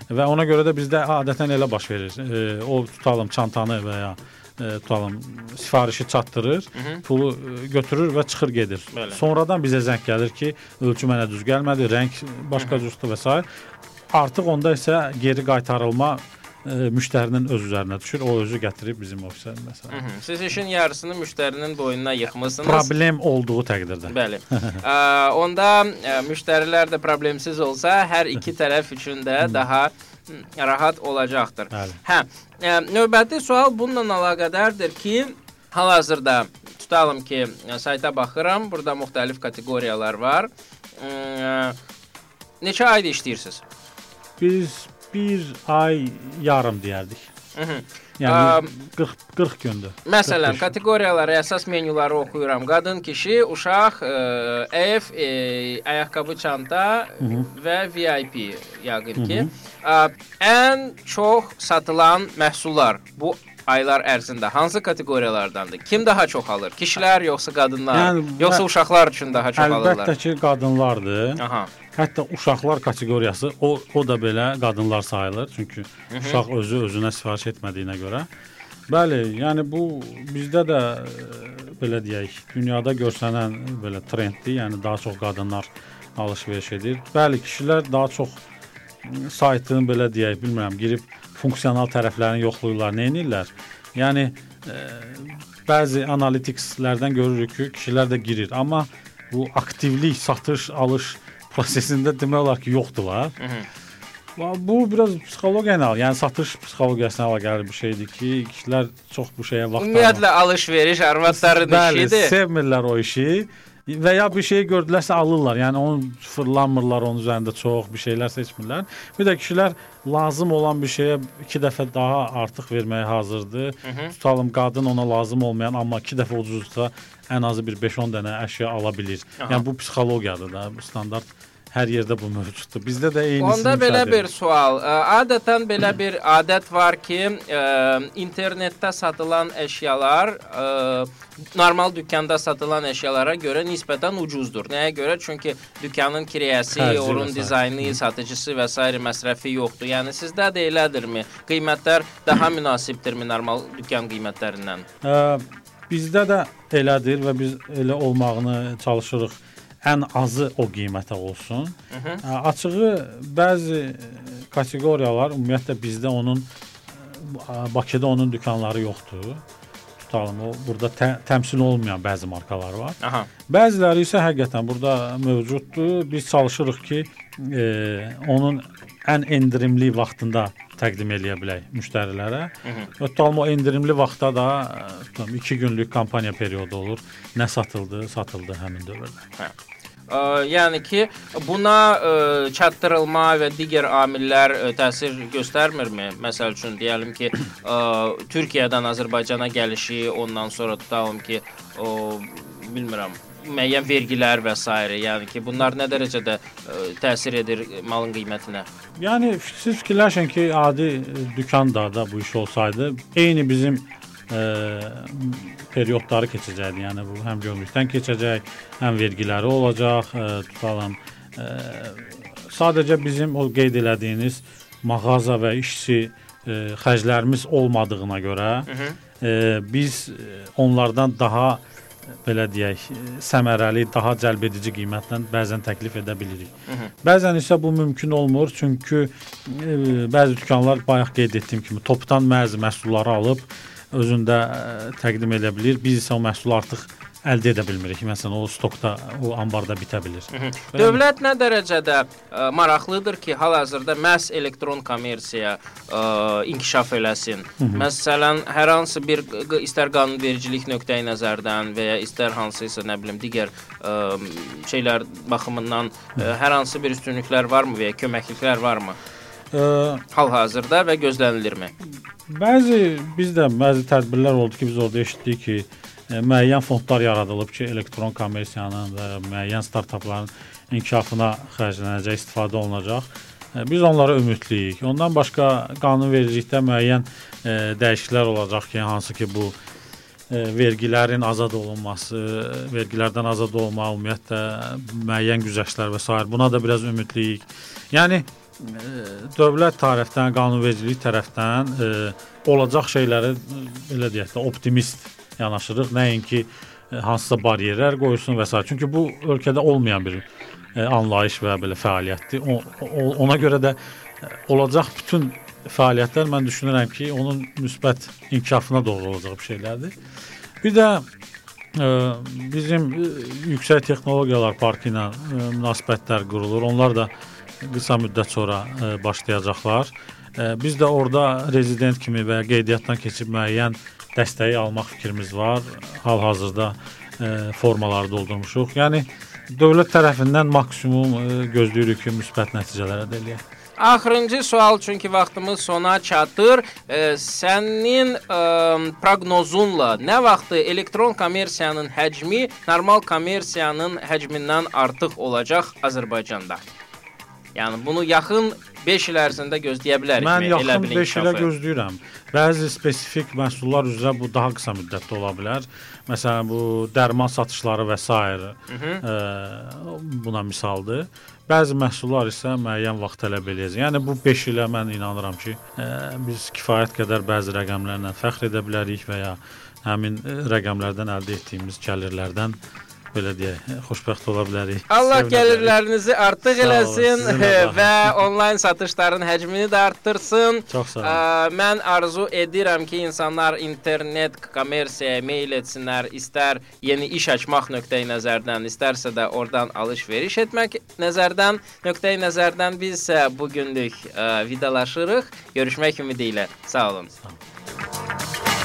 Speaker 3: Və ona görə də bizdə adətən elə baş verir. E, o tutalım çantanı və ya e, tutalım sifarişi çatdırır, pulu e, götürür və çıxır gedir.
Speaker 2: Bəli.
Speaker 3: Sonradan bizə zəng gəlir ki, ölçü mənə düz gəlmədi, rəng başqa cürdür və s. Artıq onda isə geri qaytarılma e, müştərinin öz üzərinə düşür. O özü gətirib bizim ofisə məsələn.
Speaker 2: Mhm. Siz işin yarısını müştərinin boynuna yıxmısınız.
Speaker 3: Problem olduğu təqdirdə.
Speaker 2: Bəli. Ə, onda ə, müştərilər də problemsiz olsa, hər iki tərəf üçün də daha hı, rahat olacaqdır.
Speaker 3: Bəli.
Speaker 2: Hə, ə, növbəti sual bununla əlaqədardır ki, hal-hazırda tutalım ki, ə, sayta baxıram, burada müxtəlif kateqoriyalar var. Ə, neçə ayda işləyirsiniz?
Speaker 3: Biz bir ay yarım deyərdik.
Speaker 2: Mhm.
Speaker 3: Yəni 40 40 gündür.
Speaker 2: Məsələn,
Speaker 3: 45.
Speaker 2: kateqoriyaları, əsas menyuları oxuyuram. Qadın, kişi, uşaq, ə, ev, ə, ayaqqabı, çanta və VIP yəqin ki. Ə, ən çox satılan məhsullar bu aylar ərzində hansı kateqoriyalardandır? Kim daha çox alır? Kişilər yoxsa qadınlar?
Speaker 3: Yəni,
Speaker 2: yoxsa uşaqlar üçün daha çox
Speaker 3: Əlbəttə
Speaker 2: alırlar?
Speaker 3: ki, qadınlardır.
Speaker 2: Aha.
Speaker 3: Hətta uşaqlar kateqoriyası o o da belə qadınlar sayılır. Çünki uşaq özü özünə sifariş etmədiyinə görə. Bəli, yəni bu bizdə də e, belə deyək, dünyada görsənən belə trenddir. Yəni daha çox qadınlar alış-veriş edir. Bəli, kişilər daha çox m, saytın belə deyək, bilmirəm, girib funksional tərəflərini yoxlayırlar, nə edirlər? Yəni e, bəzi analitikslərdən görürük ki, kişilər də girir, amma bu aktivlik, satış, alış prosesində demək olar ki, yoxdular. Bu biraz psixologiya ilə, yəni satış psixologiyasına əlaqəli bir şeydir ki, kişilər çox bu şeyə vaxt
Speaker 2: Ümumiyyətlə alış-veriş arvadların
Speaker 3: Bəli,
Speaker 2: işidir.
Speaker 3: sevmirlər o işi və ya bir şey gördülərsə alırlar. Yəni onu fırlanmırlar onun üzərində çox bir şeylər seçmirlər. Bir də kişilər lazım olan bir şeyə 2 dəfə daha artıq verməyə hazırdır. Tutalım qadın ona lazım olmayan amma 2 dəfə ucuzsa ən azı bir 5-10 dənə əşya ala bilir.
Speaker 2: Aha.
Speaker 3: Yəni bu psixologiyadır da, bu standart hər yerdə bu mövcuddur. Bizdə də eynisini
Speaker 2: Onda belə bir sual. Adətən belə bir adət var ki, ə, internetdə satılan əşyalar ə, normal dükkanda satılan əşyalara görə nisbətən ucuzdur. Nəyə görə? Çünki dükkanın kirayəsi, onun dizaynı, satıcısı və s. məsrəfi yoxdur. Yəni sizdə də elədirmi? Qiymətlər daha münasibdirmi normal dükkan qiymətlərindən?
Speaker 3: Ə, bizdə də elədir və biz elə olmağını çalışırıq ən azı o qiymətə olsun. Ə, Açığı bəzi ə, kateqoriyalar ümumiyyətlə bizdə onun ə, Bakıda onun dükanları yoxdur. Tutalım o burada tə, təmsil olmayan bəzi markalar var.
Speaker 2: Aha.
Speaker 3: Bəziləri isə həqiqətən burada mövcuddur. Biz çalışırıq ki, e, onun ən endirimli vaxtında təqdim eləyə bilək müştərilərə. Tutalım o endirimli vaxtda da tutalım 2 günlük kampaniya periodu olur. Nə satıldı, satıldı həmin dövrdə.
Speaker 2: Ə, yəni ki, buna ə, çatdırılma və digər amillər ə, təsir göstərmirmi? Məsəl üçün deyəlim ki, ə, Türkiyədən Azərbaycana gəlişi, ondan sonra tutalım ki, o bilmirəm, müəyyən vergilər və s. yəni ki, bunlar nə dərəcədə ə, təsir edir malın qiymətinə?
Speaker 3: Yəni siz fikirləşin ki, adi e, dükanda da bu iş olsaydı, eyni bizim e, periodları keçəcəkdi. Yəni bu həm gömrükdən keçəcək, həm vergiləri olacaq, e, tutalım. E, sadəcə bizim o qeyd elədiyiniz mağaza və işçi e, xərclərimiz olmadığına görə e, biz e, onlardan daha e, belə deyək, e, səmərəli, daha cəlbedici qiymətlə bəzən təklif edə bilirik. Bəzən isə bu mümkün olmur, çünki e, bəzi dükanlar bayaq qeyd etdiyim kimi topdan bəzi məhsulları alıb özündə ə, təqdim edə bilir. Biz isə o məhsulu artıq əldə edə bilmirik. Məsələn, o stokda, o anbarda bitə bilir.
Speaker 2: Dövlət nə dərəcədə ə, maraqlıdır ki, hal-hazırda məhz elektron kommersiya ə, inkişaf eləsin. Məsələn, hər hansı bir istər qanunvericilik nöqteyi nəzərdən və ya istər hansısa nə bilim digər ə, şeylər baxımından ə, hər hansı bir üstünlüklər varmı və ya köməkliklər varmı? Hal-hazırda və gözlənilirmi?
Speaker 3: Bəzi bizdə bəzi tədbirlər oldu ki, biz orada eşitdik ki, müəyyən fondlar yaradılıb ki, elektron kommersiyanın və müəyyən startapların inkişafına xərclənəcək, istifadə olunacaq. Ə, Biz onlara ümidliyik. Ondan başqa qanunvericilikdə müəyyən ə, dəyişikliklər olacaq ki, hansı ki bu vergilərin azad olunması, vergilərdən azad olma, ümumiyyətlə müəyyən güzəştlər və s. buna da biraz ümidliyik. Yəni dövlət tərəfdən, qanunvericilik tərəfdən ə, olacaq şeyləri belə deyək də optimist yanaşırıq. Nəinki ə, hansısa bariyerlər qoysun və s. Çünki bu ölkədə olmayan bir ə, anlayış və belə fəaliyyətdir. Ona görə də ə, olacaq bütün fəaliyyətlər mən düşünürəm ki, onun müsbət inkişafına doğru olacaq bir şeylərdir. Bir də ə, bizim ə, yüksək texnologiyalar parkı ilə ə, münasibətlər qurulur. Onlar da qısa müddət sonra ə, başlayacaqlar. Ə, Biz də orada rezident kimi və qeydiyyatdan keçib müəyyən dəstəyi almaq fikrimiz var. Hal-hazırda ə, formaları doldurmuşuq. Yəni dövlət tərəfindən maksimum ə, gözləyirik ki, müsbət nəticələr əldə eləyək.
Speaker 2: Axırıncı sual çünki vaxtımız sona çatır. E, sənin e, proqnozunla nə vaxt elektron kommersiyanın həcmi normal kommersiyanın həcmindən artıq olacaq Azərbaycanda? Yəni bunu yaxın 5 il ərzində gözləyə bilərik.
Speaker 3: Mən
Speaker 2: mi?
Speaker 3: Yaxın
Speaker 2: bir
Speaker 3: 5 ilə gözləyirəm. Bəzi spesifik məhsullar üzrə bu daha qısa müddətdə ola bilər. Məsələn, bu dərman satışları və s. Ə, buna misaldır. Bəzi məhsullar isə müəyyən vaxt tələb eləyəcək. Yəni bu 5 ilə mən inanıram ki, ə, biz kifayət qədər bəzi rəqəmlərlə fəxr edə bilərik və ya həmin rəqəmlərdən əldə etdiyimiz gəlirlərdən belə deyək, xoşbəxt ola bilərik.
Speaker 2: Allah
Speaker 3: sevinə bilərik.
Speaker 2: gəlirlərinizi artıq
Speaker 3: Sağ olun,
Speaker 2: eləsin və onlayn satışların həcmini də arttırsın.
Speaker 3: Çox sağ olun.
Speaker 2: Mən arzu edirəm ki, insanlar internet kommersiyaya meyl etsinlər, istər yeni iş açmaq nöqteyi nəzərdən, istərsə də oradan alış-veriş etmək nəzərdən, nöqteyi nəzərdən biz isə bu günlük vidalaşırıq. Görüşmək ümidi ilə. Sağ olun.
Speaker 3: Sağ olun.